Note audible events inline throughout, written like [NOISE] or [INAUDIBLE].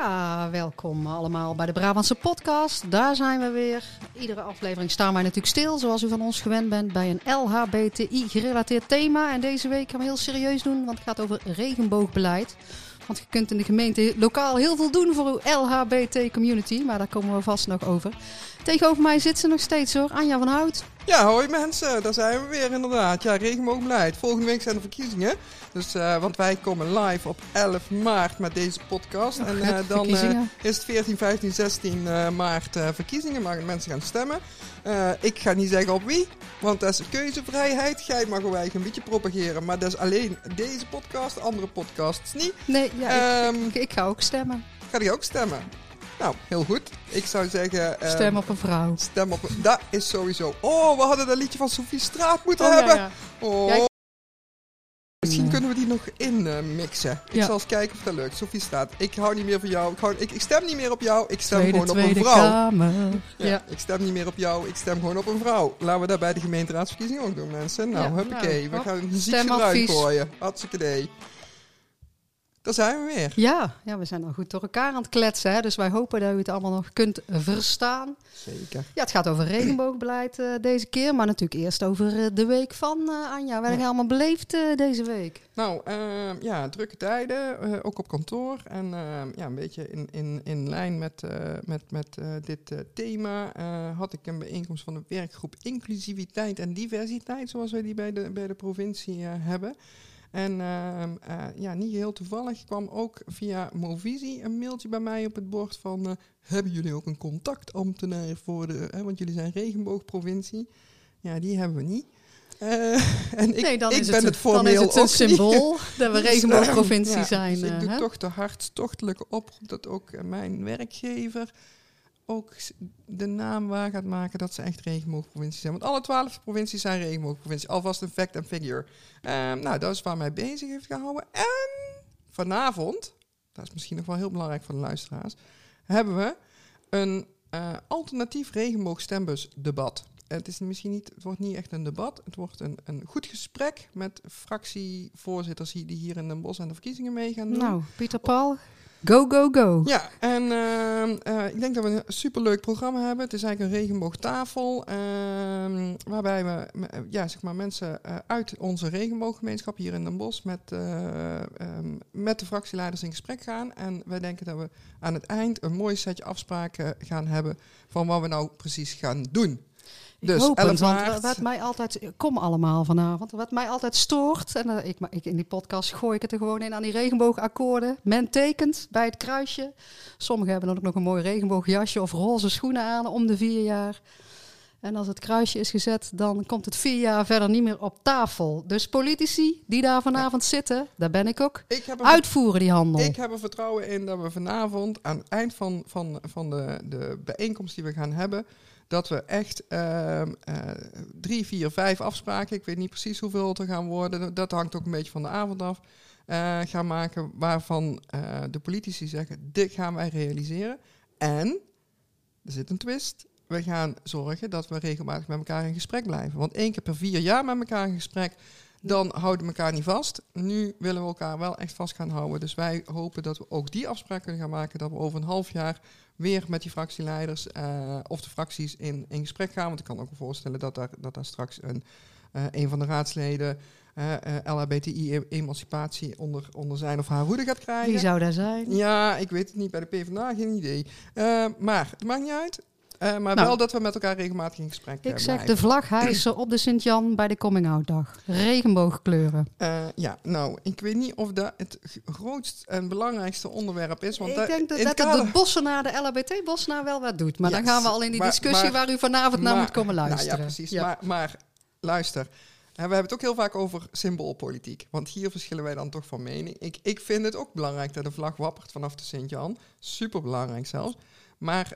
Ja, welkom allemaal bij de Brabantse podcast. Daar zijn we weer. Iedere aflevering staan wij natuurlijk stil, zoals u van ons gewend bent, bij een LHBTI-gerelateerd thema. En deze week gaan we heel serieus doen, want het gaat over regenboogbeleid. Want je kunt in de gemeente lokaal heel veel doen voor uw LHBT-community, maar daar komen we vast nog over. Tegenover mij zit ze nog steeds hoor, Anja van Hout. Ja, hoi mensen, daar zijn we weer inderdaad. Ja, regenboogbeleid. Volgende week zijn de verkiezingen. Dus, uh, want wij komen live op 11 maart met deze podcast. Oh, en uh, dan uh, is het 14, 15, 16 maart verkiezingen. Mag mensen gaan stemmen. ik ga niet zeggen op wie, want dat is keuzevrijheid. Jij mag wij een beetje propageren. Maar dat is alleen deze podcast, andere podcasts niet. Nee, ja, um, ik, ik, ik, ga ook stemmen. Ga je ook stemmen? Nou, heel goed. Ik zou zeggen... Uh, stem op een vrouw. Stem op een... Dat is sowieso... Oh, we hadden dat liedje van Sophie Straat moeten oh, hebben. Ja, ja. Oh. Ja. Misschien kunnen we die nog in uh, mixen. Ik zal eens kijken of dat lukt. Sophie Straat. Ik hou niet meer van jou. Ik, hou... ik, ik stem niet meer op jou. Ik stem tweede, gewoon op een vrouw. Kamer. Ja, Ik stem niet meer op jou. Ik stem gewoon op een vrouw. Laten we dat bij de gemeenteraadsverkiezingen ook doen, mensen. Nou, huppakee. Nou, we gaan een muziek eruit gooien. Hartstikke idee. Daar zijn we weer. Ja, ja, we zijn al goed door elkaar aan het kletsen. Hè? Dus wij hopen dat u het allemaal nog kunt verstaan. Zeker. Ja, het gaat over regenboogbeleid uh, deze keer. Maar natuurlijk eerst over uh, de week van uh, Anja. Wat heb je allemaal beleefd deze week? Nou, ehm, ja, drukke tijden. ook op kantoor. En ehm, ja, een beetje in, in, in lijn met, met, met dit thema had ik een bijeenkomst van de werkgroep Inclusiviteit en Diversiteit. Zoals wij die bij de, bij de provincie hebben. En uh, uh, ja, niet heel toevallig kwam ook via Movisie een mailtje bij mij op het bord van... Uh, hebben jullie ook een contactambtenaar voor de... want jullie zijn regenboogprovincie. Ja, die hebben we niet. [LAUGHS] en ik, nee, dan ik is ben het, het formeel dan is het een symbool [LAUGHS] dat we regenboogprovincie ja, zijn. Dus ik doe toch de hartstochtelijke oproep dat ook mijn werkgever ook de naam waar gaat maken dat ze echt regenboogprovincies zijn. Want alle twaalf provincies zijn regenboogprovincies. Alvast een fact en figure. Um, nou, dat is waar mij bezig heeft gehouden. En vanavond, dat is misschien nog wel heel belangrijk voor de luisteraars, hebben we een uh, alternatief regenboogstembusdebat. Het, is misschien niet, het wordt niet echt een debat. Het wordt een, een goed gesprek met fractievoorzitters die hier in Den Bosch aan de verkiezingen mee gaan doen. Nou, Pieter Paul, Go, go, go. Ja, en uh, uh, ik denk dat we een superleuk programma hebben. Het is eigenlijk een regenboogtafel. Uh, waarbij we ja, zeg maar mensen uh, uit onze regenbooggemeenschap hier in Den Bosch met, um, met de fractieleiders in gesprek gaan. En wij denken dat we aan het eind een mooi setje afspraken gaan hebben van wat we nou precies gaan doen. Dus hoop het, wat mij altijd, kom allemaal vanavond, wat mij altijd stoort, en uh, ik, ik, in die podcast gooi ik het er gewoon in aan die regenboogakkoorden. Men tekent bij het kruisje. Sommigen hebben dan ook nog een mooi regenboogjasje of roze schoenen aan om de vier jaar. En als het kruisje is gezet, dan komt het vier jaar verder niet meer op tafel. Dus politici die daar vanavond zitten, daar ben ik ook, ik heb uitvoeren die handel. Ik heb er vertrouwen in dat we vanavond aan het eind van, van, van de, de bijeenkomst die we gaan hebben dat we echt uh, uh, drie, vier, vijf afspraken, ik weet niet precies hoeveel het er gaan worden, dat hangt ook een beetje van de avond af, uh, gaan maken waarvan uh, de politici zeggen, dit gaan wij realiseren. En, er zit een twist, we gaan zorgen dat we regelmatig met elkaar in gesprek blijven. Want één keer per vier jaar met elkaar in gesprek, dan houden we elkaar niet vast. Nu willen we elkaar wel echt vast gaan houden. Dus wij hopen dat we ook die afspraak kunnen gaan maken. Dat we over een half jaar weer met die fractieleiders uh, of de fracties in, in gesprek gaan. Want ik kan ook voorstellen dat daar, dat daar straks een, uh, een van de raadsleden uh, LHBTI-emancipatie onder, onder zijn of haar hoede gaat krijgen. Wie zou daar zijn? Ja, ik weet het niet. Bij de PvdA geen idee. maar het maakt niet uit. Uh, maar nou, wel dat we met elkaar regelmatig in gesprek Ik zeg de vlag hijsen op de Sint-Jan bij de Coming-out dag. Regenboogkleuren. Uh, ja, nou, ik weet niet of dat het grootste en belangrijkste onderwerp is. Want ik denk dat, dat kader... de Bossenaar, de LHBT-Bossenaar wel wat doet. Maar yes, dan gaan we al in die discussie maar, waar u vanavond maar, naar moet komen luisteren. Nou ja, precies. Ja. Maar, maar luister, we hebben het ook heel vaak over symboolpolitiek. Want hier verschillen wij dan toch van mening. Ik, ik vind het ook belangrijk dat de vlag wappert vanaf de Sint-Jan. Super belangrijk zelfs. Maar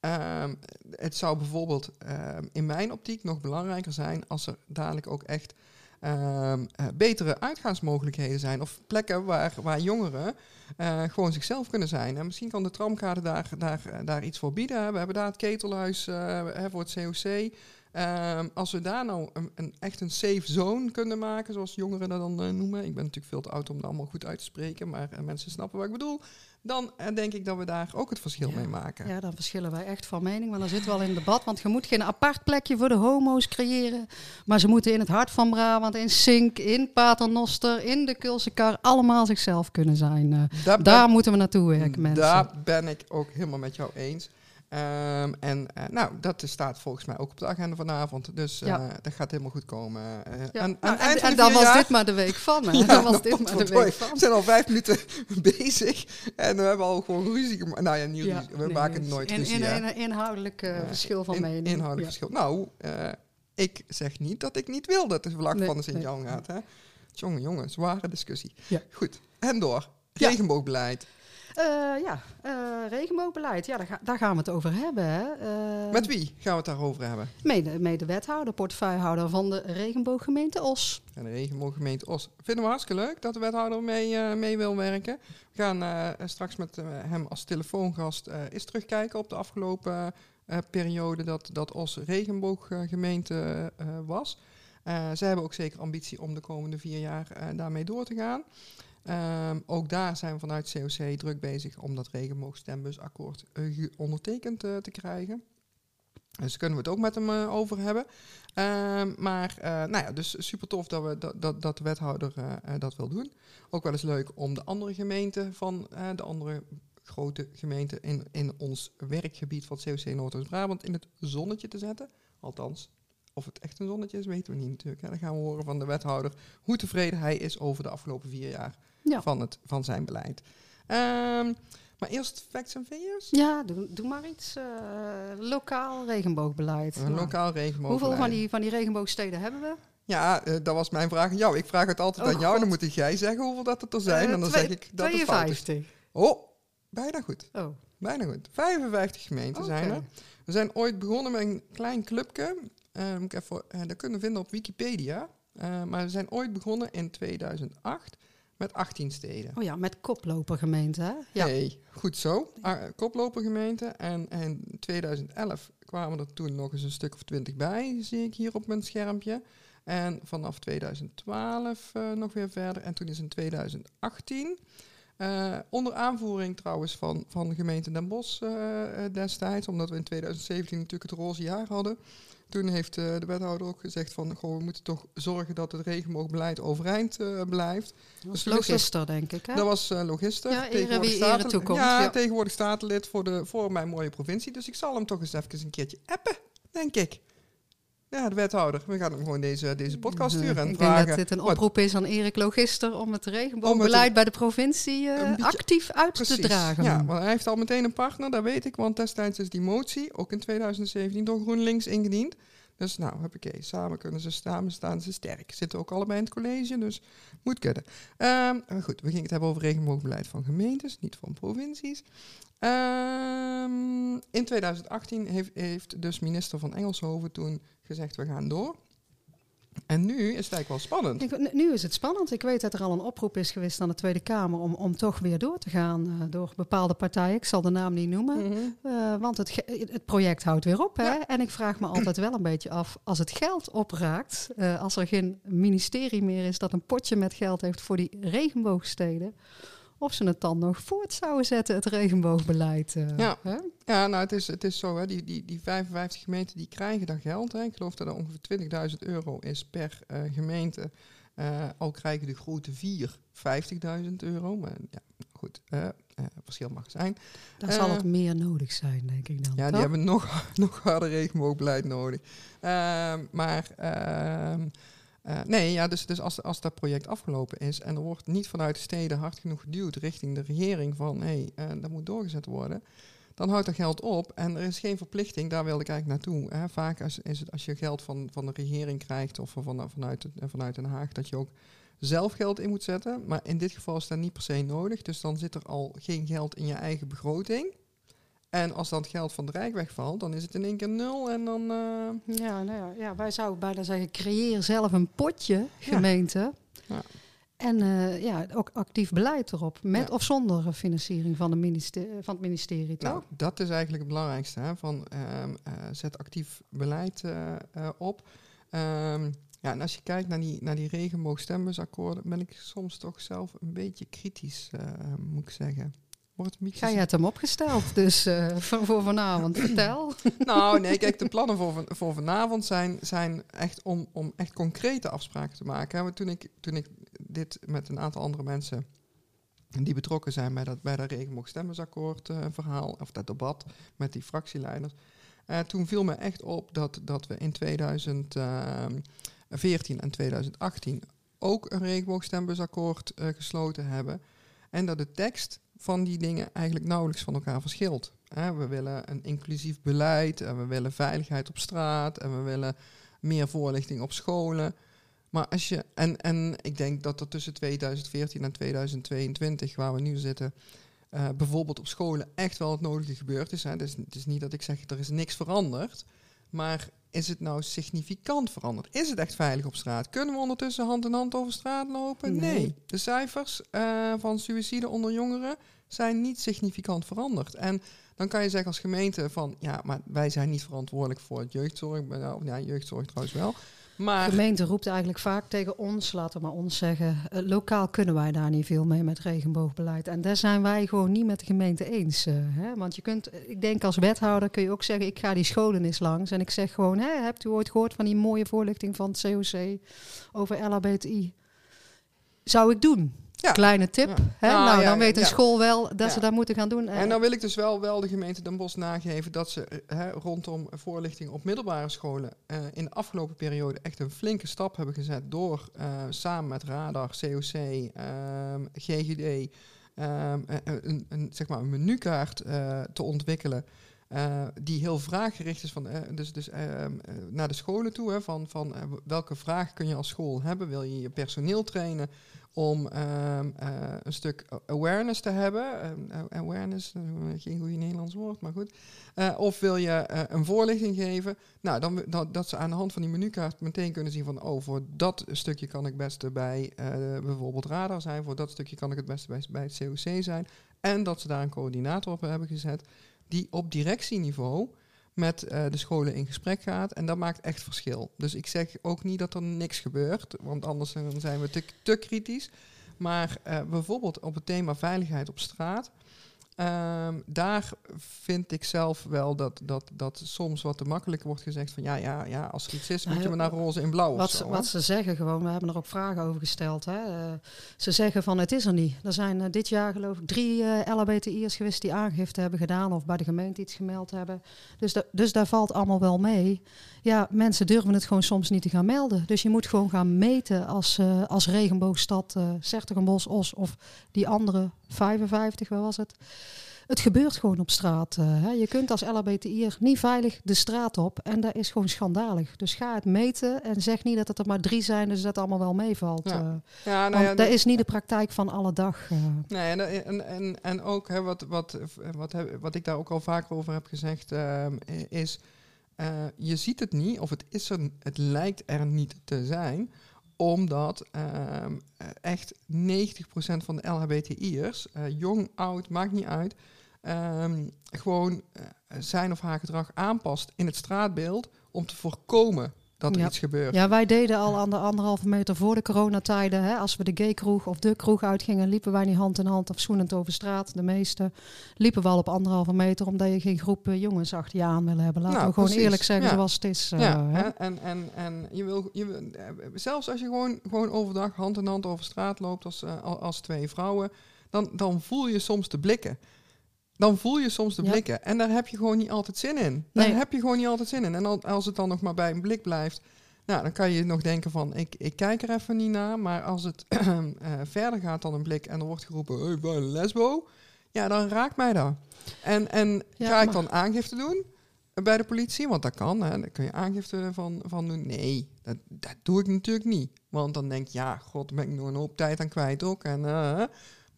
Um, het zou bijvoorbeeld um, in mijn optiek nog belangrijker zijn als er dadelijk ook echt um, uh, betere uitgaansmogelijkheden zijn. Of plekken waar, waar jongeren uh, gewoon zichzelf kunnen zijn. En misschien kan de tramkade daar, daar, daar iets voor bieden. We hebben daar het ketelhuis uh, voor het COC. Ehm, als we daar nou een, een, echt een safe zone kunnen maken, zoals jongeren dat dan noemen. Ik ben natuurlijk veel te oud om dat allemaal goed uit te spreken, maar mensen snappen wat ik bedoel dan uh, denk ik dat we daar ook het verschil mee maken. Ja, dan verschillen wij echt van mening, want dan zitten we al in debat. Want je moet geen apart plekje voor de homo's creëren. Maar ze moeten in het hart van Brabant, in Sink, in Paternoster, in de Kulsekar, allemaal zichzelf kunnen zijn. Daar, daar moeten we naartoe werken, mensen. Daar ben ik ook helemaal met jou eens. Um, en uh, nou, dat staat volgens mij ook op de agenda vanavond. Dus uh, dat gaat helemaal goed komen. Uh, ja. En, nou, en, en dan was dit maar de week van. Hè? [LAUGHS] ja, dan was dit [LAUGHS] maar de week van. We zijn al vijf minuten [LAUGHS] bezig. En we hebben al gewoon ruzie gemaakt. Nou ja, ruzie. We nee, maken het nooit in, ruzie. In, een inhoudelijk verschil van in, mening. Inhoudelijk verschil. Nou, ik zeg niet dat ik niet wil dat de vlag nee, van de Sint-Jan gaat. Hè? Jongen, jongen, zware discussie. Goed, en door. Regenboogbeleid. Uh, ja, uh, regenboogbeleid. Ja, daar, ga, daar, gaan we het over hebben. Hè. Uh, Met wie gaan we het daarover hebben? Mede, mede wethouder, portefeuillehouder van de regenbooggemeente Os. En de regenbooggemeente Os. Vinden we hartstikke leuk dat de wethouder mee, mee wil werken. We gaan straks met hem als telefoongast eens terugkijken op de afgelopen periode dat, dat Os regenbooggemeente was. zij hebben ook zeker ambitie om de komende vier jaar daarmee door te gaan. Um, ook daar zijn we vanuit COC druk bezig om dat regenboogstembusakkoord uh, ondertekend uh, te krijgen. Dus kunnen we het ook met hem uh, over hebben. Um, maar nou ja, dus super tof dat, we, dat, dat, dat de wethouder dat wil doen. Ook wel eens leuk om de andere gemeenten van de andere grote gemeenten in, in ons werkgebied van COC Noordoost-Brabant in het zonnetje te zetten. Althans, of het echt een zonnetje is, weten we niet natuurlijk. Dan gaan we horen van de wethouder hoe tevreden hij is over de afgelopen vier jaar van, het, van zijn beleid. Um, maar eerst facts en figures? Ja, doe, doe maar iets. Uh, lokaal regenboogbeleid. Een nou, lokaal regenboogbeleid. Hoeveel van die, van die regenboogsteden hebben we? Ja, uh, dat was mijn vraag aan jou. Ik vraag het altijd oh, aan jou. God. Dan moet jij zeggen hoeveel dat er zijn. Uh, en dan zeg ik dat 52. het. Oh, bijna goed. Oh. Bijna goed. 55 gemeenten okay. zijn er. We zijn ooit begonnen met een klein clubje. Moet ik even, dat kunnen we vinden op Wikipedia. maar we zijn ooit begonnen in 2008. Met 18 steden. Oh ja, met koplopergemeenten, hè? Ja. Nee, goed zo. Uh, koplopergemeenten. En in 2011 kwamen er toen nog eens een stuk of 20 bij, zie ik hier op mijn schermpje. En vanaf 2012 uh, nog weer verder. En toen is in 2018, uh, eh, onder aanvoering trouwens van, van de gemeente Den Bosch uh, destijds, omdat we in 2017 natuurlijk het roze jaar hadden, toen heeft uh, de wethouder ook gezegd van, goh, we moeten toch zorgen dat het regenboogbeleid overeind uh, blijft. Dat was dus logister, denk ik, hè? Dat was uh, logister. Ja, tegenwoordig staat toekomst. Ja, ja, tegenwoordig statenlid voor, de, voor mijn mooie provincie. Dus ik zal hem toch eens even een keertje appen, denk ik. Ja, de wethouder. We gaan hem gewoon deze, deze podcast sturen en ik vragen. Ik denk dat dit een oproep is aan Erik Logister om het regenboogbeleid bij de provincie uh, actief uit precies, te dragen. Ja, maar hij heeft al meteen een partner, dat weet ik. Want destijds is die motie, ook in 2017, door GroenLinks ingediend. Dus nou, heb ik samen kunnen ze samen staan ze sterk. Zitten ook allebei in het college, dus moet kunnen. Um, goed, we gingen het hebben over regenboogbeleid van gemeentes, niet van provincies. Um, in 2018 heeft, heeft dus minister van Engelshoven toen gezegd, we gaan door. En nu is het eigenlijk wel spannend. Ik, nu is het spannend. Ik weet dat er al een oproep is geweest aan de Tweede Kamer om, om toch weer door te gaan uh, door bepaalde partijen. Ik zal de naam niet noemen, mm -hmm. uh, want het, het project houdt weer op. Hè? Ja. En ik vraag me altijd wel een beetje af, als het geld opraakt, uh, als er geen ministerie meer is dat een potje met geld heeft voor die regenboogsteden of ze het dan nog voort zouden zetten, het regenboogbeleid. Uh, ja. Hè? ja, nou het is, het is zo, hè, die, die, die 55 gemeenten die krijgen daar geld. Hè. Ik geloof dat er ongeveer 20.000 euro is per uh, gemeente. Uh, al krijgen de grote vier 50.000 euro. Maar ja, goed, verschil mag zijn. Dan zal het meer nodig zijn, denk ik dan. Ja, toch? die hebben nog, [LAUGHS] nog harder regenboogbeleid nodig. Ehm, maar... Uh, nee, ja, dus, dus als, als dat project afgelopen is en er wordt niet vanuit de steden hard genoeg geduwd richting de regering van hé, hey, uh, dat moet doorgezet worden, dan houdt dat geld op en er is geen verplichting, daar wil ik eigenlijk naartoe. Hè. Vaak als, is het als je geld van, van de regering krijgt of van, vanuit, vanuit Den Haag, dat je ook zelf geld in moet zetten. Maar in dit geval is dat niet per se nodig, dus dan zit er al geen geld in je eigen begroting. En als dan het geld van de Rijk wegvalt, dan is het in één keer nul en dan... Uh... Ja, nou ja, ja, wij zouden bijna zeggen, creëer zelf een potje, gemeente. Ja. ja. En uh, ja, ook actief beleid erop, met of zonder financiering van, de ministerie, van het ministerie. Toch? Nou, dat is eigenlijk het belangrijkste. Hè? Van, um, uh, zet actief beleid op. Um, ja, en als je kijkt naar die, naar die regenboogstemmersakkoorden, ben ik soms toch zelf een beetje kritisch, moet ik zeggen. Wordt je het hem opgesteld, dus uh, voor, voor, vanavond? [CLEARS THROAT] Vertel. nou, nee, kijk, de [LAUGHS] plannen voor, voor vanavond zijn, zijn echt om, om echt concrete afspraken te maken. Want toen ik, toen ik dit met een aantal andere mensen die betrokken zijn bij dat, bij dat regenboogstemmersakkoord uh, verhaal, of dat debat met die fractieleiders, uh, toen viel me echt op dat, dat we in 2014 en 2018 ook een regenboogstemmersakkoord gesloten hebben. En dat de tekst van die dingen eigenlijk nauwelijks van elkaar verschilt. we willen een inclusief beleid en we willen veiligheid op straat en we willen meer voorlichting op scholen. Maar als je, en, en ik denk dat er tussen 2014 en 2022, waar we nu zitten, uh, bijvoorbeeld op scholen echt wel het nodige gebeurd is. Dus het is niet dat ik zeg er is niks veranderd. Maar is het nou significant veranderd? Is het echt veilig op straat? Kunnen we ondertussen hand in hand over straat lopen? Nee. De cijfers uh, van suïcide onder jongeren zijn niet significant veranderd. En dan kan je zeggen als gemeente van ja, maar wij zijn niet verantwoordelijk voor het jeugdzorg. Nou, ja, jeugdzorg trouwens wel. Maar... De gemeente roept eigenlijk vaak tegen ons, laten we maar ons zeggen, uh, lokaal kunnen wij daar niet veel mee met regenboogbeleid. En daar zijn wij gewoon niet met de gemeente eens. Uh, hè? Want je kunt, ik denk als wethouder kun je ook zeggen, ik ga die scholen eens langs en ik zeg gewoon, hè, hebt u ooit gehoord van die mooie voorlichting van het COC over LHBTI? Zou ik doen. Ja. Kleine tip. Hè? Nou, nou dan weet een school wel dat ze dat moeten gaan doen. En dan wil ik dus wel, wel de gemeente Den Bosch nageven dat ze eh, hè, rondom voorlichting op middelbare scholen uh, in de afgelopen periode echt een flinke stap hebben gezet door uh, samen met Radar, COC, um, GGD um, een, een, zeg maar een menukaart te ontwikkelen. Uh, die heel vraaggericht is van, uh, dus, dus uh, naar de scholen toe. Hè, van van welke vraag kun je als school hebben? Wil je je personeel trainen? om uh, een stuk awareness te hebben. Uh, awareness, geen goede Nederlands woord, maar goed. Of wil je een voorlichting geven? Nou, dan, dat, dat ze aan de hand van die menukaart meteen kunnen zien van... oh, voor dat stukje kan ik het beste bij bijvoorbeeld radar zijn. Voor dat stukje kan ik het beste bij, bij het COC zijn. En dat ze daar een coördinator op hebben gezet... die op directieniveau met uh, de scholen in gesprek gaat. En dat maakt echt verschil. Dus ik zeg ook niet dat er niks gebeurt, want anders zijn we te, kritisch. Maar uh, bijvoorbeeld op het thema veiligheid op straat Um, daar vind ik zelf wel dat, dat, dat soms wat te makkelijk wordt gezegd van ja, ja, ja als er iets is, moet je maar naar roze in blauw. Wat, wat ze zeggen gewoon, we hebben er ook vragen over gesteld. Hè. Uh, ze zeggen van het is er niet. Er zijn uh, dit jaar geloof ik drie uh, eh, LHBTI'ers geweest die aangifte hebben gedaan of bij de gemeente iets gemeld hebben. Dus, da dus daar valt allemaal wel mee. Ja, mensen durven het gewoon soms niet te gaan melden. Dus je moet gewoon gaan meten als, als regenboogstad, uh, Sertogenbos, Os of die andere 55, waar was het? Het gebeurt gewoon op straat. Uh, hè. Je kunt als LHBTI'er niet veilig de straat op. En dat is gewoon schandalig. Dus ga het meten en zeg niet dat het er maar drie zijn, dus dat het allemaal wel meevalt. Ja. Uh, ja, nou ja, dat is niet de praktijk van alle dag. Uh. Nee, en, en, en, en ook hè, wat, wat, wat, wat ik daar ook al vaker over heb gezegd, ehm, is... je ziet het niet, of het, is er, het lijkt er niet te zijn omdat uh, echt 90% van de LHBTI'ers, uh, jong, oud, maakt niet uit, um, gewoon zijn of haar gedrag aanpast in het straatbeeld om te voorkomen dat er iets gebeurt. Ja, wij deden al aan de anderhalve meter voor de coronatijden. Hè, als we de gay-kroeg of de kroeg uitgingen, liepen wij niet hand in hand of zoenend over straat. De meeste liepen wel op anderhalve meter, omdat je geen groep jongens achter je aan wil hebben. Laten nou, we gewoon eerlijk zeggen zoals het is. Uh, ja, hè? En, en, en je wil, je wil, zelfs als je gewoon, gewoon overdag hand in hand over straat loopt als, uh, als twee vrouwen, dan, dan voel je soms de blikken dan voel je soms de blikken. En daar heb je gewoon niet altijd zin in. Daar heb je gewoon niet altijd zin in. En als het dan nog maar bij een blik blijft, nou, dan kan je nog denken van, ik, ik kijk er even niet naar. Maar als het uh, [CLEARS THROAT] verder gaat dan een blik en er wordt geroepen, hey, bij een lesbo, ja, dan raakt mij dat. En, en ga ik dan aangifte doen bij de politie? Want dat kan, hè. Dan kun je aangifte van, van doen. Nee, dat, dat doe ik natuurlijk niet. Want dan denk je, ja, god, ben ik nog een hoop tijd aan kwijt ook. En, uh,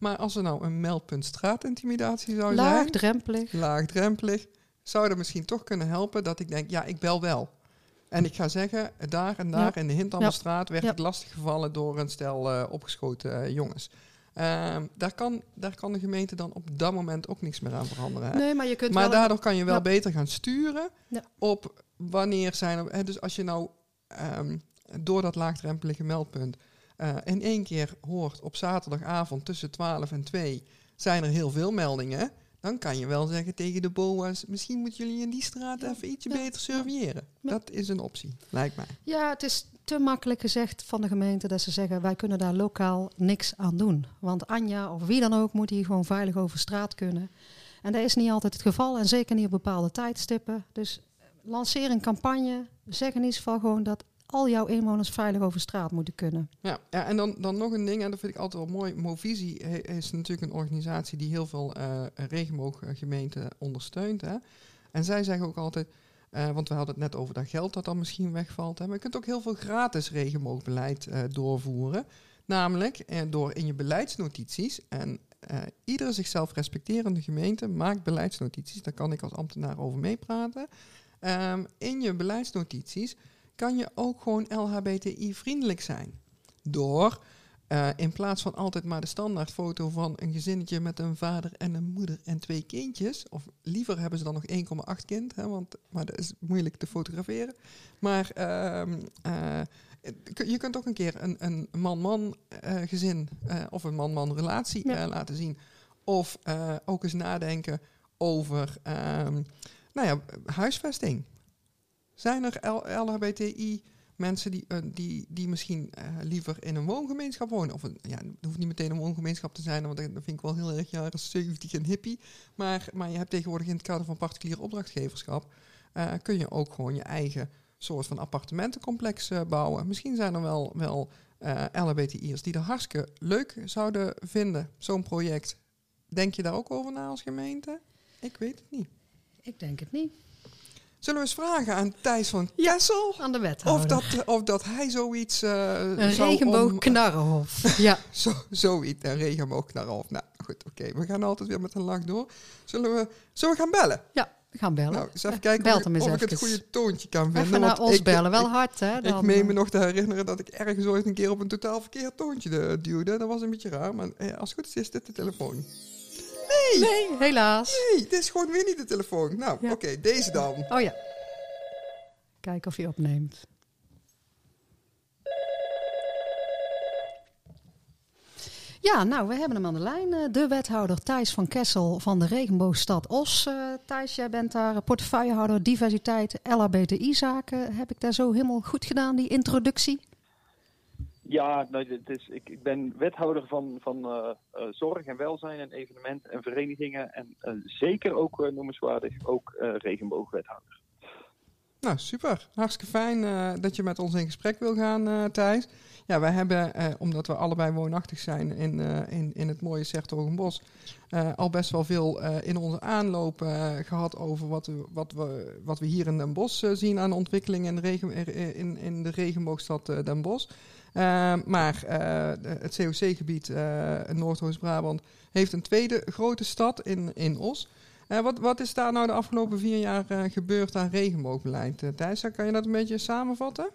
maar als er nou een meldpunt straatintimidatie zou zijn... Laagdrempelig. Laagdrempelig. Zou dat misschien toch kunnen helpen dat ik denk, ja, ik bel wel. En ik ga zeggen, daar en daar in de Hintammerstraat werd ik lastiggevallen door een stel opgeschoten jongens. Ehm, daar, kan, daar kan de gemeente dan op dat moment ook niks meer aan veranderen. Nee, maar je kunt maar daardoor kan je wel beter gaan sturen op wanneer zijn er. Dus als je nou ehm, door dat laagdrempelige meldpunt uh, in één keer hoort op zaterdagavond tussen 12 en 2 zijn er heel veel meldingen. Dan kan je wel zeggen tegen de BOA's, misschien moeten jullie in die straat even ietsje beter surveilleren. Dat is een optie, lijkt mij. Ja, het is te makkelijk gezegd van de gemeente dat ze zeggen wij kunnen daar lokaal niks aan doen. Want Anja of wie dan ook moet hier gewoon veilig over straat kunnen. En dat is niet altijd het geval en zeker niet op bepaalde tijdstippen. Dus lanceer een campagne, zeg in ieder geval gewoon dat al jouw inwoners veilig over straat moeten kunnen. Ja, ja en dan, dan nog een ding, en dat vind ik altijd wel mooi. Movisie is natuurlijk een organisatie die heel veel uh, regenbooggemeenten ondersteunt. Hè? En zij zeggen ook altijd, uh, want we hadden het net over dat geld dat dan misschien wegvalt. Hè? Maar je kunt ook heel veel gratis regenboogbeleid uh, doorvoeren. Namelijk door in je beleidsnotities, en iedere zichzelf respecterende gemeente maakt beleidsnotities, daar kan ik als ambtenaar over meepraten. Um, in je beleidsnotities kan je ook gewoon LHBTI-vriendelijk zijn. Door uh, in plaats van altijd maar de standaardfoto van een gezinnetje met een vader en een moeder en twee kindjes. Of liever hebben ze dan nog 1,8 kind, hè, want, maar dat is moeilijk te fotograferen. Maar uh, uh, je kunt ook een keer een man-man uh, gezin of een man-man relatie ja. laten zien. Of ook eens nadenken over ehm, nou ja, huisvesting. Zijn er LHBTI mensen die, uh, die, die misschien uh, liever in een woongemeenschap wonen. Of een, ja, het hoeft niet meteen een woongemeenschap te zijn, want dat vind ik wel heel erg jaren 70 en hippie. Maar, maar je hebt tegenwoordig in het kader van particulier opdrachtgeverschap, uh, kun je ook gewoon je eigen soort van appartementencomplex bouwen. Misschien zijn er wel, wel LHBTI'ers die er hartstikke leuk zouden vinden, zo'n project. Denk je daar ook over na als gemeente? Ik weet het niet. Ik denk het niet. Zullen we eens vragen aan Thijs van Kessel? Aan de wethouder. Of dat, of dat hij zoiets... Uh, een regenboogknarrenhof. [LAUGHS] ja. Zo, zoiets, een regenboogknarrenhof. Nou, goed, oké. We gaan altijd weer met een lach door. Zullen we, zullen we gaan bellen? Ja, we gaan bellen. Nou, eens even kijken of, ik, of ik het goede toontje kan vinden. Even naar ons bellen, wel hard hè. Dan. Ik meen me nog te herinneren dat ik ergens ooit een keer op een totaal verkeerd toontje duwde. Dat was een beetje raar, maar eh, als het goed is, is dit de telefoon. Nee! Nee, helaas. Nee, dit is gewoon weer niet de telefoon. Nou, oké, okay, deze dan. Oh ja. Kijken of hij opneemt. Ja, nou, we hebben hem aan de lijn. Eh, de wethouder Thijs van Kessel van de Regenboogstad Os. Uh, Thijs, jij bent daar portefeuillehouder diversiteit LHBTI-zaken. Heb ik daar zo helemaal goed gedaan, die introductie? Ja, nou, het is, ik, ik ben wethouder van, van uh, uh, zorg en welzijn en evenementen en verenigingen. En uh, zeker ook noemenswaardig ook regenboogwethouder. Nou, super. Hartstikke fijn dat je met ons in gesprek wil gaan, Thijs. Ja, wij hebben, omdat we allebei woonachtig zijn in, in, in het mooie Sertogenbos, al best wel veel in onze aanloop gehad over wat, we, wat, we, wat we hier in Den Bosch zien aan ontwikkeling in de, regen, in, in de regenboogstad Den Bosch. Uh, maar uh, het COC-gebied uh, Noordoost-Brabant heeft een tweede grote stad in, in Os. wat, wat is daar nou de afgelopen vier jaar gebeurd aan regenboogbeleid? Thijs, kan je dat een beetje samenvatten?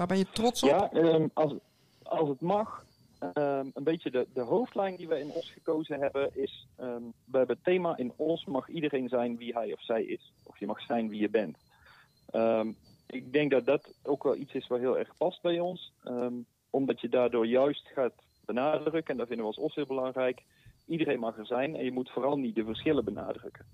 Waar ben je trots op? Ja, um, als, als het mag. Um, een beetje de, de hoofdlijn die we in Os gekozen hebben is... Um, we hebben het thema in Os mag iedereen zijn wie hij of zij is. Of je mag zijn wie je bent. Ik denk dat dat ook wel iets is wat heel erg past bij ons. Omdat je daardoor juist gaat benadrukken, en dat vinden we als OS heel belangrijk, iedereen mag er zijn en je moet vooral niet de verschillen benadrukken.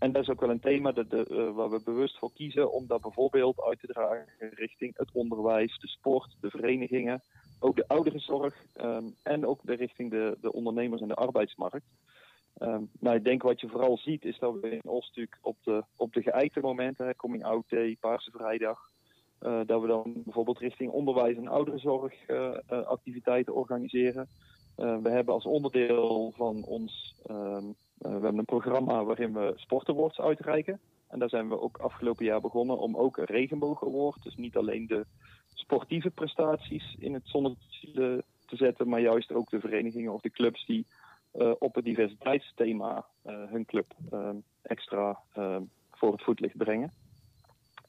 En dat is ook wel een thema dat de, uh, waar we bewust voor kiezen om dat bijvoorbeeld uit te dragen richting het onderwijs, de sport, de verenigingen, ook de ouderenzorg um, en ook de richting de, de ondernemers en de arbeidsmarkt. Um, nou, ik denk wat je vooral ziet is dat we in natuurlijk op de, op de geëikte momenten, Coming Out Day, Paarse Vrijdag, uh, dat we dan bijvoorbeeld richting onderwijs en ouderenzorg uh, activiteiten organiseren. We hebben als onderdeel van ons, um, we hebben een programma waarin we sportawards uitreiken. En daar zijn we ook afgelopen jaar begonnen om ook een regenboog award, dus niet alleen de sportieve prestaties in het zonnetje te zetten, maar juist ook de verenigingen of de clubs die uh, op het diversiteitsthema hun club uh, extra voor het voetlicht brengen.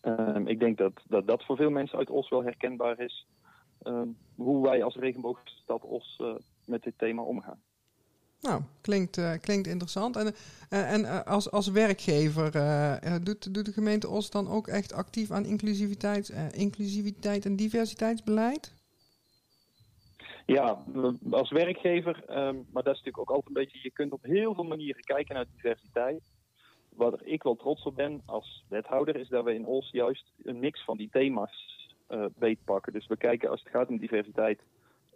Ehm, ik denk dat, dat dat voor veel mensen uit Os wel herkenbaar is. Ehm, hoe wij als regenboogstad Os met dit thema omgaan. Nou, klinkt, uh, klinkt interessant. En, uh, en als, als werkgever, doet, doet de gemeente Os dan ook echt actief aan inclusiviteit, inclusiviteit en diversiteitsbeleid? Ja, als werkgever, um, maar dat is natuurlijk ook altijd een beetje, je kunt op heel veel manieren kijken naar diversiteit. Wat ik wel trots op ben als wethouder, is dat we in Os juist een mix van die thema's beetpakken. Dus we kijken als het gaat om diversiteit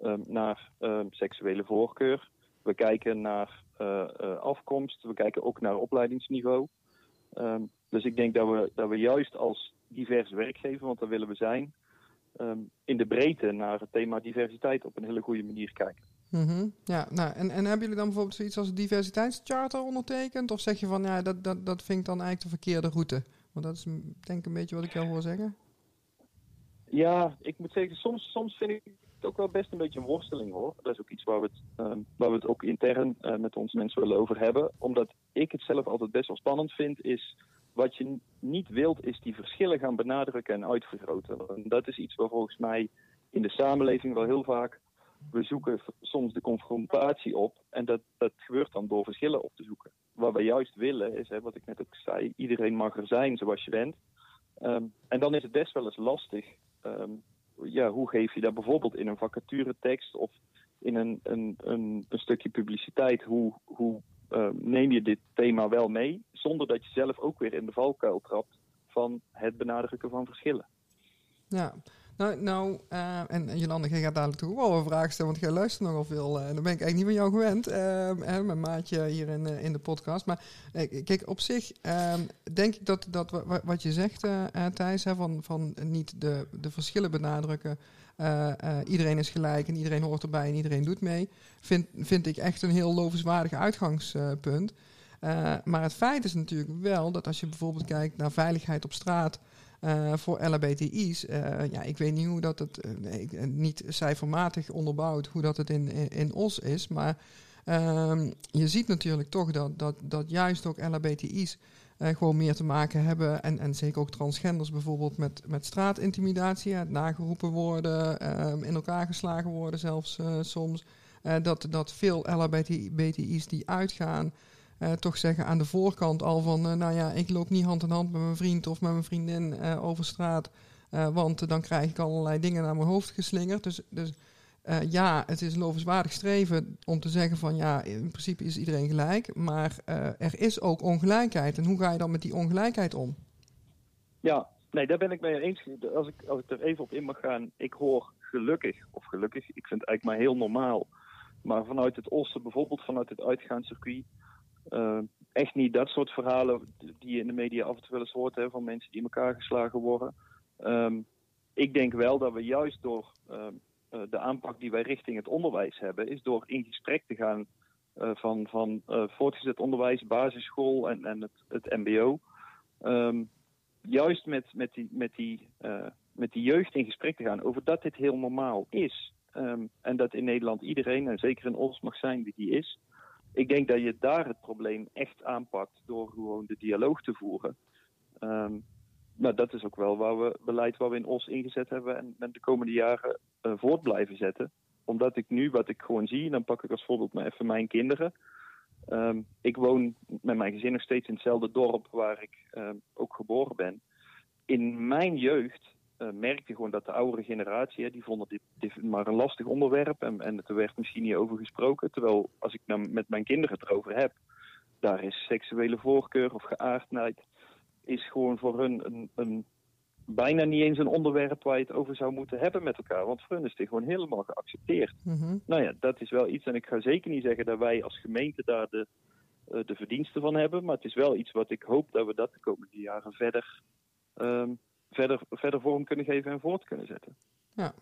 um, naar um, seksuele voorkeur. We kijken naar uh, uh, afkomst. We kijken ook naar opleidingsniveau. Um, dus ik denk dat we, dat we juist als divers werkgever, want dat willen we zijn, in de breedte naar het thema diversiteit op een hele goede manier kijken. Mm -hmm. Ja, nou, en, en hebben jullie dan bijvoorbeeld zoiets als een diversiteitscharter ondertekend? Of zeg je van ja, dat, dat, dat vind ik dan eigenlijk de verkeerde route? Want dat is denk ik een beetje wat ik jou hoor zeggen. Ja, ik moet zeggen, soms, soms vind ik ook wel best een beetje een worsteling hoor. Dat is ook iets waar we het, um, waar we het ook intern uh, met onze mensen willen over hebben. Omdat ik het zelf altijd best wel spannend vind, is wat je niet wilt, is die verschillen gaan benadrukken en uitvergroten. En dat is iets waar volgens mij in de samenleving wel heel vaak. We zoeken soms de confrontatie op en dat, dat gebeurt dan door verschillen op te zoeken. Wat we juist willen is, hè, wat ik net ook zei, iedereen mag er zijn zoals je bent. Um, en dan is het best wel eens lastig. Um, ja, hoe geef je dat bijvoorbeeld in een vacaturetekst of in een, een, een, stukje publiciteit? Hoe, hoe uh, neem je dit thema wel mee, zonder dat je zelf ook weer in de valkuil trapt van het benadrukken van verschillen. Ja, nou, nou uh, en Jolande, jij gaat dadelijk toch wel een vraag stellen, want jij luistert nogal veel. En uh, dan ben ik eigenlijk niet van jou gewend, mijn maatje hier in, in de podcast. Maar kijk, op zich ehm, denk ik dat, dat wat je zegt, Thijs, van, van niet de, de verschillen benadrukken. iedereen is gelijk en iedereen hoort erbij en iedereen doet mee. Vind, vind ik echt een heel lovenswaardig uitgangspunt. maar het feit is natuurlijk wel dat als je bijvoorbeeld kijkt naar veiligheid op straat. Uh, voor LHBTI's. Uh, ja, ik weet niet hoe dat het, uh, niet cijfermatig onderbouwd, hoe dat het in, in, Os is. Maar ehm, je ziet natuurlijk toch dat, dat, dat juist ook LHBTI's gewoon meer te maken hebben. En, en zeker ook transgenders bijvoorbeeld met, met straatintimidatie. het nageroepen worden, ehm, in elkaar geslagen worden zelfs soms. dat, dat veel LHBTI's die uitgaan. Uh, toch zeggen aan de voorkant al van, uh, nou ja, ik loop niet hand in hand met mijn vriend of met mijn vriendin uh, over straat, want dan krijg ik allerlei dingen naar mijn hoofd geslingerd. Dus, dus ja, het is lovenswaardig streven om te zeggen van, ja, in principe is iedereen gelijk, maar er is ook ongelijkheid. En hoe ga je dan met die ongelijkheid om? Ja, nee, daar ben ik mee eens. Als ik, als ik er even op in mag gaan, ik hoor gelukkig, of gelukkig, ik vind het eigenlijk maar heel normaal, maar vanuit het Oosten, bijvoorbeeld vanuit het uitgaanscircuit, uh, echt niet dat soort verhalen die je in de media af en toe wel eens hoort van mensen die in elkaar geslagen worden. Um, ik denk wel dat we juist door uh, de aanpak die wij richting het onderwijs hebben, is door in gesprek te gaan uh, van, van voortgezet onderwijs, basisschool en, en het, het MBO. Juist met, met, die, met, die, met die jeugd in gesprek te gaan over dat dit heel normaal is. En dat in Nederland iedereen, en zeker in ons, mag zijn wie die is. Ik denk dat je daar het probleem echt aanpakt door gewoon de dialoog te voeren. Um, nou, dat is ook wel waar we beleid waar we in Os ingezet hebben en, de komende jaren uh, voort blijven zetten. Omdat ik nu, wat ik gewoon zie, dan pak ik als voorbeeld maar even mijn kinderen. Um, ik woon met mijn gezin nog steeds in hetzelfde dorp waar ik um, ook geboren ben. In mijn jeugd uh, merkte gewoon dat de oudere generatie, hè, die vonden dit, dit, maar een lastig onderwerp en, en er werd misschien niet over gesproken. Terwijl als ik nou met mijn kinderen het erover heb, daar is seksuele voorkeur of geaardheid, is gewoon voor hun een, een, bijna niet eens een onderwerp waar je het over zou moeten hebben met elkaar. Want voor hun is dit gewoon helemaal geaccepteerd. Mm-hmm. Nou ja, dat is wel iets. En ik ga zeker niet zeggen dat wij als gemeente daar de, uh, de verdiensten van hebben. Maar het is wel iets wat ik hoop dat we dat de komende jaren verder um, verder, verder vorm kunnen geven en voort kunnen zetten. Ja,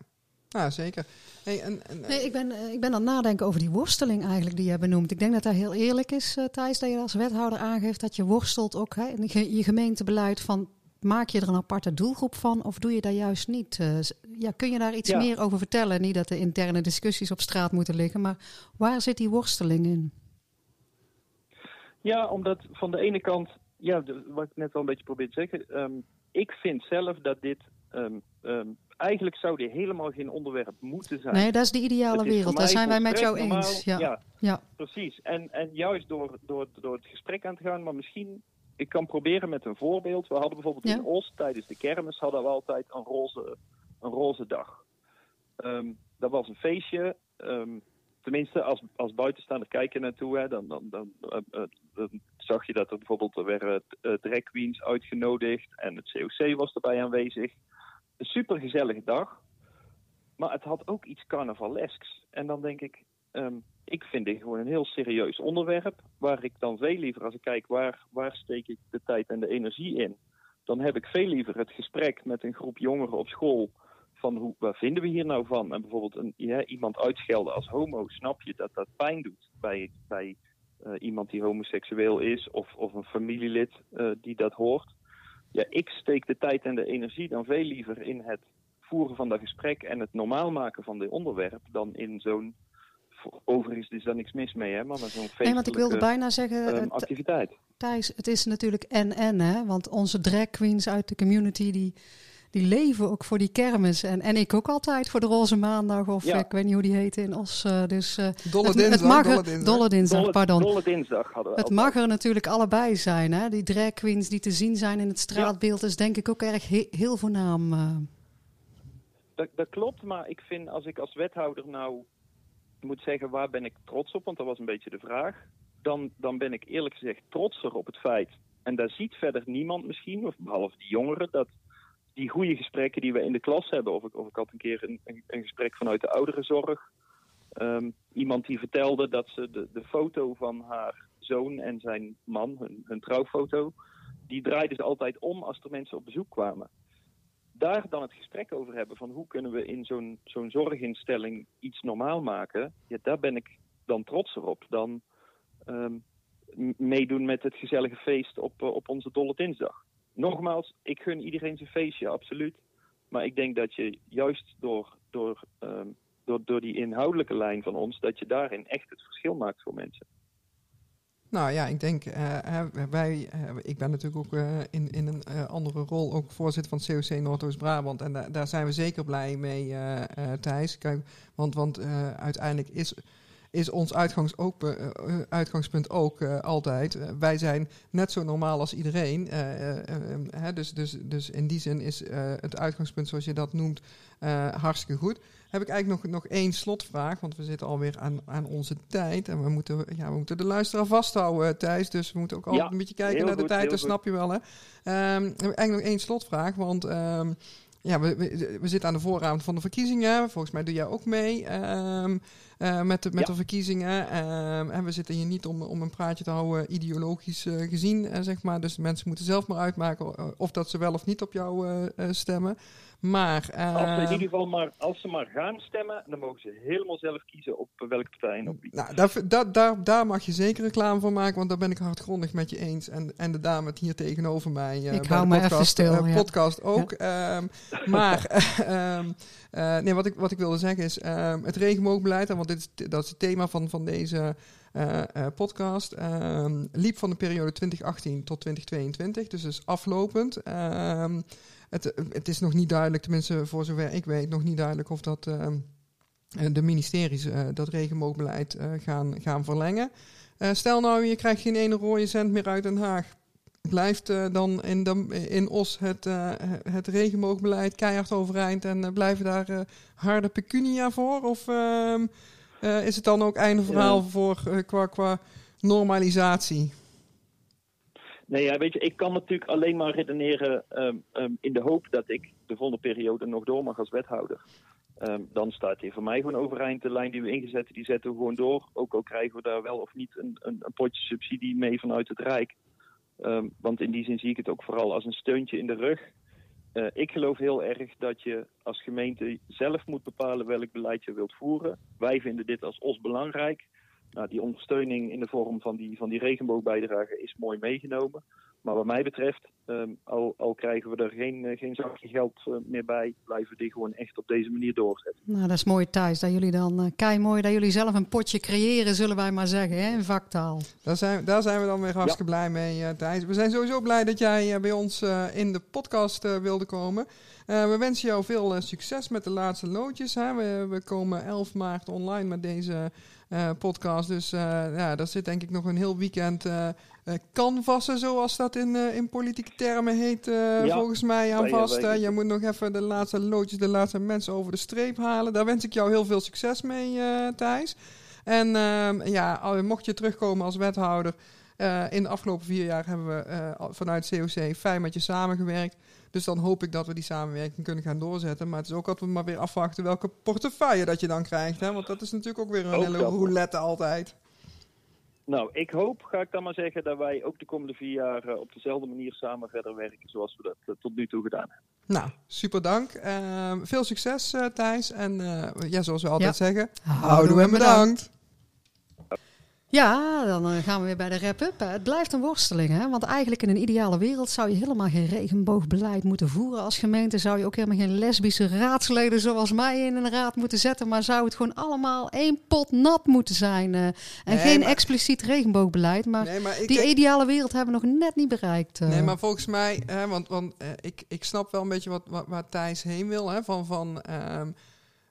ja zeker. Hey, en, en, nee, ik, ben, ik ben aan het nadenken over die worsteling eigenlijk die je benoemt. Ik denk dat dat heel eerlijk is, uh, Thijs, dat je als wethouder aangeeft dat je worstelt ook hè, in je gemeentebeleid van... Maak je er een aparte doelgroep van of doe je dat juist niet? Uh, ja, kun je daar iets ja. meer over vertellen? Niet dat de interne discussies op straat moeten liggen, maar waar zit die worsteling in? Ja, omdat van de ene kant, ja, wat ik net al een beetje probeer te zeggen, um, ik vind zelf dat dit. ehm, ehm, eigenlijk zou dit helemaal geen onderwerp moeten zijn. Nee, dat is de ideale is wereld. Daar zijn wij met jou normaal. eens. Ja. ja, Ja. precies. En, en juist door, door, door het gesprek aan te gaan, maar misschien. Ik kan proberen met een voorbeeld. We hadden bijvoorbeeld Ja. in Os tijdens de kermis hadden we altijd een roze, een roze dag. Ehm, dat was een feestje. tenminste, als, als buitenstaander kijken naartoe, hè, dan, dan, dan, eh, eh, dan zag je dat er bijvoorbeeld er werden eh, drag queens uitgenodigd en het COC was erbij aanwezig. Een super gezellige dag. Maar het had ook iets carnavalesks. En dan denk ik, ehm, ik vind dit gewoon een heel serieus onderwerp. Waar ik dan veel liever, als ik kijk waar, waar steek ik de tijd en de energie in. Dan heb ik veel liever het gesprek met een groep jongeren op school. Van hoe, waar vinden we hier nou van? En bijvoorbeeld een, iemand uitschelden als homo. Snap je dat dat pijn doet bij, bij iemand die homoseksueel is. Of, of een familielid eh, die dat hoort. Ja, ik steek de tijd en de energie dan veel liever in het voeren van dat gesprek en het normaal maken van dit onderwerp dan in zo'n. Overigens is daar niks mis mee, hè, maar zo'n feestelijke Nee, want ik wilde bijna zeggen, ehm, eh, activiteit. Thijs, het is natuurlijk en-en, hè? Want onze drag queens uit de community, die, die leven ook voor die kermis. En, en ik ook altijd voor de Roze Maandag, of Ja. ik weet niet hoe die heet in Os. eh, dus, eh, Dolle het, dinsdag, het mag dolle er, dinsdag. dolle dinsdag, Dolle, pardon. Dolle dinsdag hadden we Het altijd. mag er natuurlijk allebei zijn. Hè? Die drag queens die te zien zijn in het straatbeeld is denk ik ook erg he- heel voornaam. eh. Dat, dat klopt, maar ik vind als ik als wethouder nou moet zeggen waar ben ik trots op, want dat was een beetje de vraag. Dan, dan ben ik eerlijk gezegd trotser op het feit. En daar ziet verder niemand misschien, of behalve die jongeren, dat die goede gesprekken die we in de klas hebben. Of ik, of ik had een keer een, een, gesprek vanuit de ouderenzorg. Ehm, iemand die vertelde dat ze de, de foto van haar zoon en zijn man, hun, trouwfoto, die draaiden ze altijd om als er mensen op bezoek kwamen daar dan het gesprek over hebben van hoe kunnen we in zo'n zorginstelling iets normaal maken, ja, daar ben ik dan trotser op dan ehm, meedoen met het gezellige feest op, eh, op onze Dolle Dinsdag. Nogmaals, ik gun iedereen zijn feestje, absoluut. Maar ik denk dat je juist door, door, ehm, door, door die inhoudelijke lijn van ons, dat je daarin echt het verschil maakt voor mensen. Nou ja, ik denk, eh, wij, eh, ik ben natuurlijk ook eh, in, in een andere rol ook voorzitter van het COC Noordoost-Brabant. En da- daar zijn we zeker blij mee, Thijs. Kijk, want want uiteindelijk is, is ons uitgangs ook, eh, eh, uitgangspunt ook eh, altijd. wij zijn net zo normaal als iedereen. eh, eh, eh, hè, dus, dus, dus in die zin is het uitgangspunt zoals je dat noemt hartstikke goed. Heb ik eigenlijk nog, nog één slotvraag, want we zitten alweer aan, aan onze tijd. En we moeten, ja, we moeten de luisteraar vasthouden, Thijs. Dus we moeten ook altijd Ja, een beetje kijken naar de tijd, dat snap je wel. Hè? Ehm, heb ik eigenlijk nog één slotvraag, want ehm, ja, we, we, we zitten aan de vooravond van de verkiezingen. Volgens mij doe jij ook mee ehm, eh, met, de, met Ja. de verkiezingen. Ehm, en we zitten hier niet om, om een praatje te houden, ideologisch eh, gezien, eh, zeg maar. Dus de mensen moeten zelf maar uitmaken of dat ze wel of niet op jou eh, eh, stemmen. Maar... Als, ze in ehm, ieder geval maar, als ze maar gaan stemmen, dan mogen ze helemaal zelf kiezen op welke partij en op wie. Nou, daar, daar, daar, daar mag je zeker reclame van maken, want daar ben ik hardgrondig met je eens. En, en de dame het hier tegenover mij. eh, Ik hou me podcast, even stil, ja. podcast ook. Ehm, maar [LAUGHS] ehm, eh, nee, wat, ik, wat ik wilde zeggen is ehm, het regenboogbeleid, en want dat is het thema van, van deze eh, eh, podcast, ehm, liep van de periode 2018 tot 2022, dus is aflopend. Ehm, het, het is nog niet duidelijk, tenminste voor zover ik weet, nog niet duidelijk of dat ehm, eh, de ministeries dat regenboogbeleid gaan, gaan verlengen. Stel nou, je krijgt geen ene rode cent meer uit Den Haag. Blijft dan in, de, in Os het, eh, het regenboogbeleid keihard overeind en blijven daar harde pecunia voor? Of eh, is het dan ook einde verhaal voor, eh, qua, qua normalisatie? Nee, ja, weet je, ik kan natuurlijk alleen maar redeneren ehm, ehm, in de hoop dat ik de volgende periode nog door mag als wethouder. Ehm, dan staat hier voor mij gewoon overeind de lijn die we ingezet, die zetten we gewoon door. Ook al krijgen we daar wel of niet een, een, een potje subsidie mee vanuit het Rijk. Want in die zin zie ik het ook vooral als een steuntje in de rug. Eh, ik geloof heel erg dat je als gemeente zelf moet bepalen welk beleid je wilt voeren. Wij vinden dit als OS belangrijk. nou, die ondersteuning in de vorm van die, van die regenboogbijdrage is mooi meegenomen. Maar wat mij betreft, ehm, al, al, krijgen we er geen, uh, geen zakje geld uh, meer bij, blijven we die gewoon echt op deze manier doorzetten. Nou, dat is mooi Thijs, dat jullie dan, uh, kei mooi, dat jullie zelf een potje creëren, zullen wij maar zeggen, hè, in vaktaal. Daar zijn, daar zijn we dan weer hartstikke ja. blij mee, Thijs. We zijn sowieso blij dat jij bij ons in de podcast wilde komen. we wensen jou veel succes met de laatste loodjes. Hè. We, we komen 11 maart online met deze podcast, dus ja, daar zit denk ik nog een heel weekend uh, canvassen, zoals dat in, in politieke termen heet, ja, volgens mij aan vast. je moet nog even de laatste loodjes, de laatste mensen over de streep halen. Daar wens ik jou heel veel succes mee, Thijs. En ehm, ja, mocht je terugkomen als wethouder, in de afgelopen vier jaar hebben we vanuit COC fijn met je samengewerkt. Dus dan hoop ik dat we die samenwerking kunnen gaan doorzetten. Maar het is ook altijd maar weer afwachten welke portefeuille dat je dan krijgt. Hè? Want dat is natuurlijk ook weer een hele roulette altijd. Nou, ik hoop, ga ik dan maar zeggen, dat wij ook de komende vier jaar uh, op dezelfde manier samen verder werken zoals we dat uh, tot nu toe gedaan hebben. Nou, super dank. Uh, veel succes uh, Thijs. En ja, zoals we altijd ja. zeggen, houden we en bedankt. Ja, dan eh, gaan we weer bij de wrap-up. Het blijft een worsteling, hè? want eigenlijk in een ideale wereld zou je helemaal geen regenboogbeleid moeten voeren als gemeente. Zou je ook helemaal geen lesbische raadsleden zoals mij in een raad moeten zetten, maar zou het gewoon allemaal één pot nat moeten zijn. Uh, en nee, geen maar... expliciet regenboogbeleid, maar, nee, maar die denk... ideale wereld hebben we nog net niet bereikt. Uh. Nee, maar volgens mij, hè, want, want ik, ik snap wel een beetje wat, wat, waar Thijs heen wil, hè, van... van um,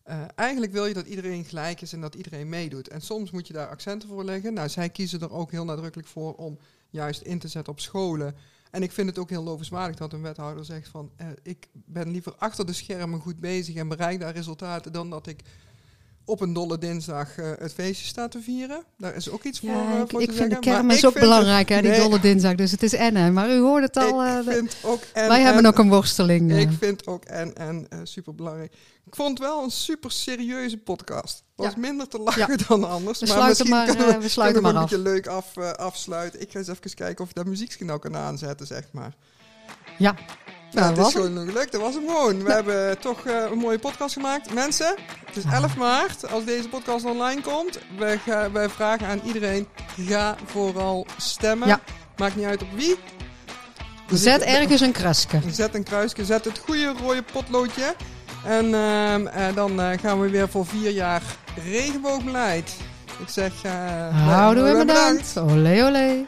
uh, eigenlijk wil je dat iedereen gelijk is en dat iedereen meedoet. En soms moet je daar accenten voor leggen. Nou, zij kiezen er ook heel nadrukkelijk voor om juist in te zetten op scholen. En ik vind het ook heel lovenswaardig dat een wethouder zegt van... Uh, ik ben liever achter de schermen goed bezig en bereik daar resultaten... dan dat ik op een dolle dinsdag uh, het feestje staat te vieren. Daar is ook iets ja, voor, uh, ik, voor ik te vind zeggen. de kermis ook belangrijk, hè, die nee, dolle dinsdag. Dus het is en Maar u hoort het al. Ik uh, vind ook en, wij en, hebben ook een worsteling. Ik vind ook en en super belangrijk. Ik vond het wel een super serieuze podcast. Was Ja. minder te lachen Ja. dan anders. We maar sluiten misschien maar, kunnen eh, we sluiten maar een beetje leuk af, eh, afsluiten. Ik ga eens even kijken of ik dat muziekje nou kan aanzetten, zeg maar. Ja. Nou, het is gewoon gelukt. Dat was hem gewoon. We hebben toch eh, een mooie podcast gemaakt. Mensen, het is 11 maart als deze podcast online komt. Wij, vragen aan iedereen, ga vooral stemmen. Ja. Maakt niet uit op wie. Dus Zet ik- ergens een krasje. Zet een kruisje, zet het goede rode potloodje. En ehm, eh, dan eh, gaan we weer voor vier jaar regenboogbeleid. Ik zeg... Houden we bedankt. bedankt. Olé olé.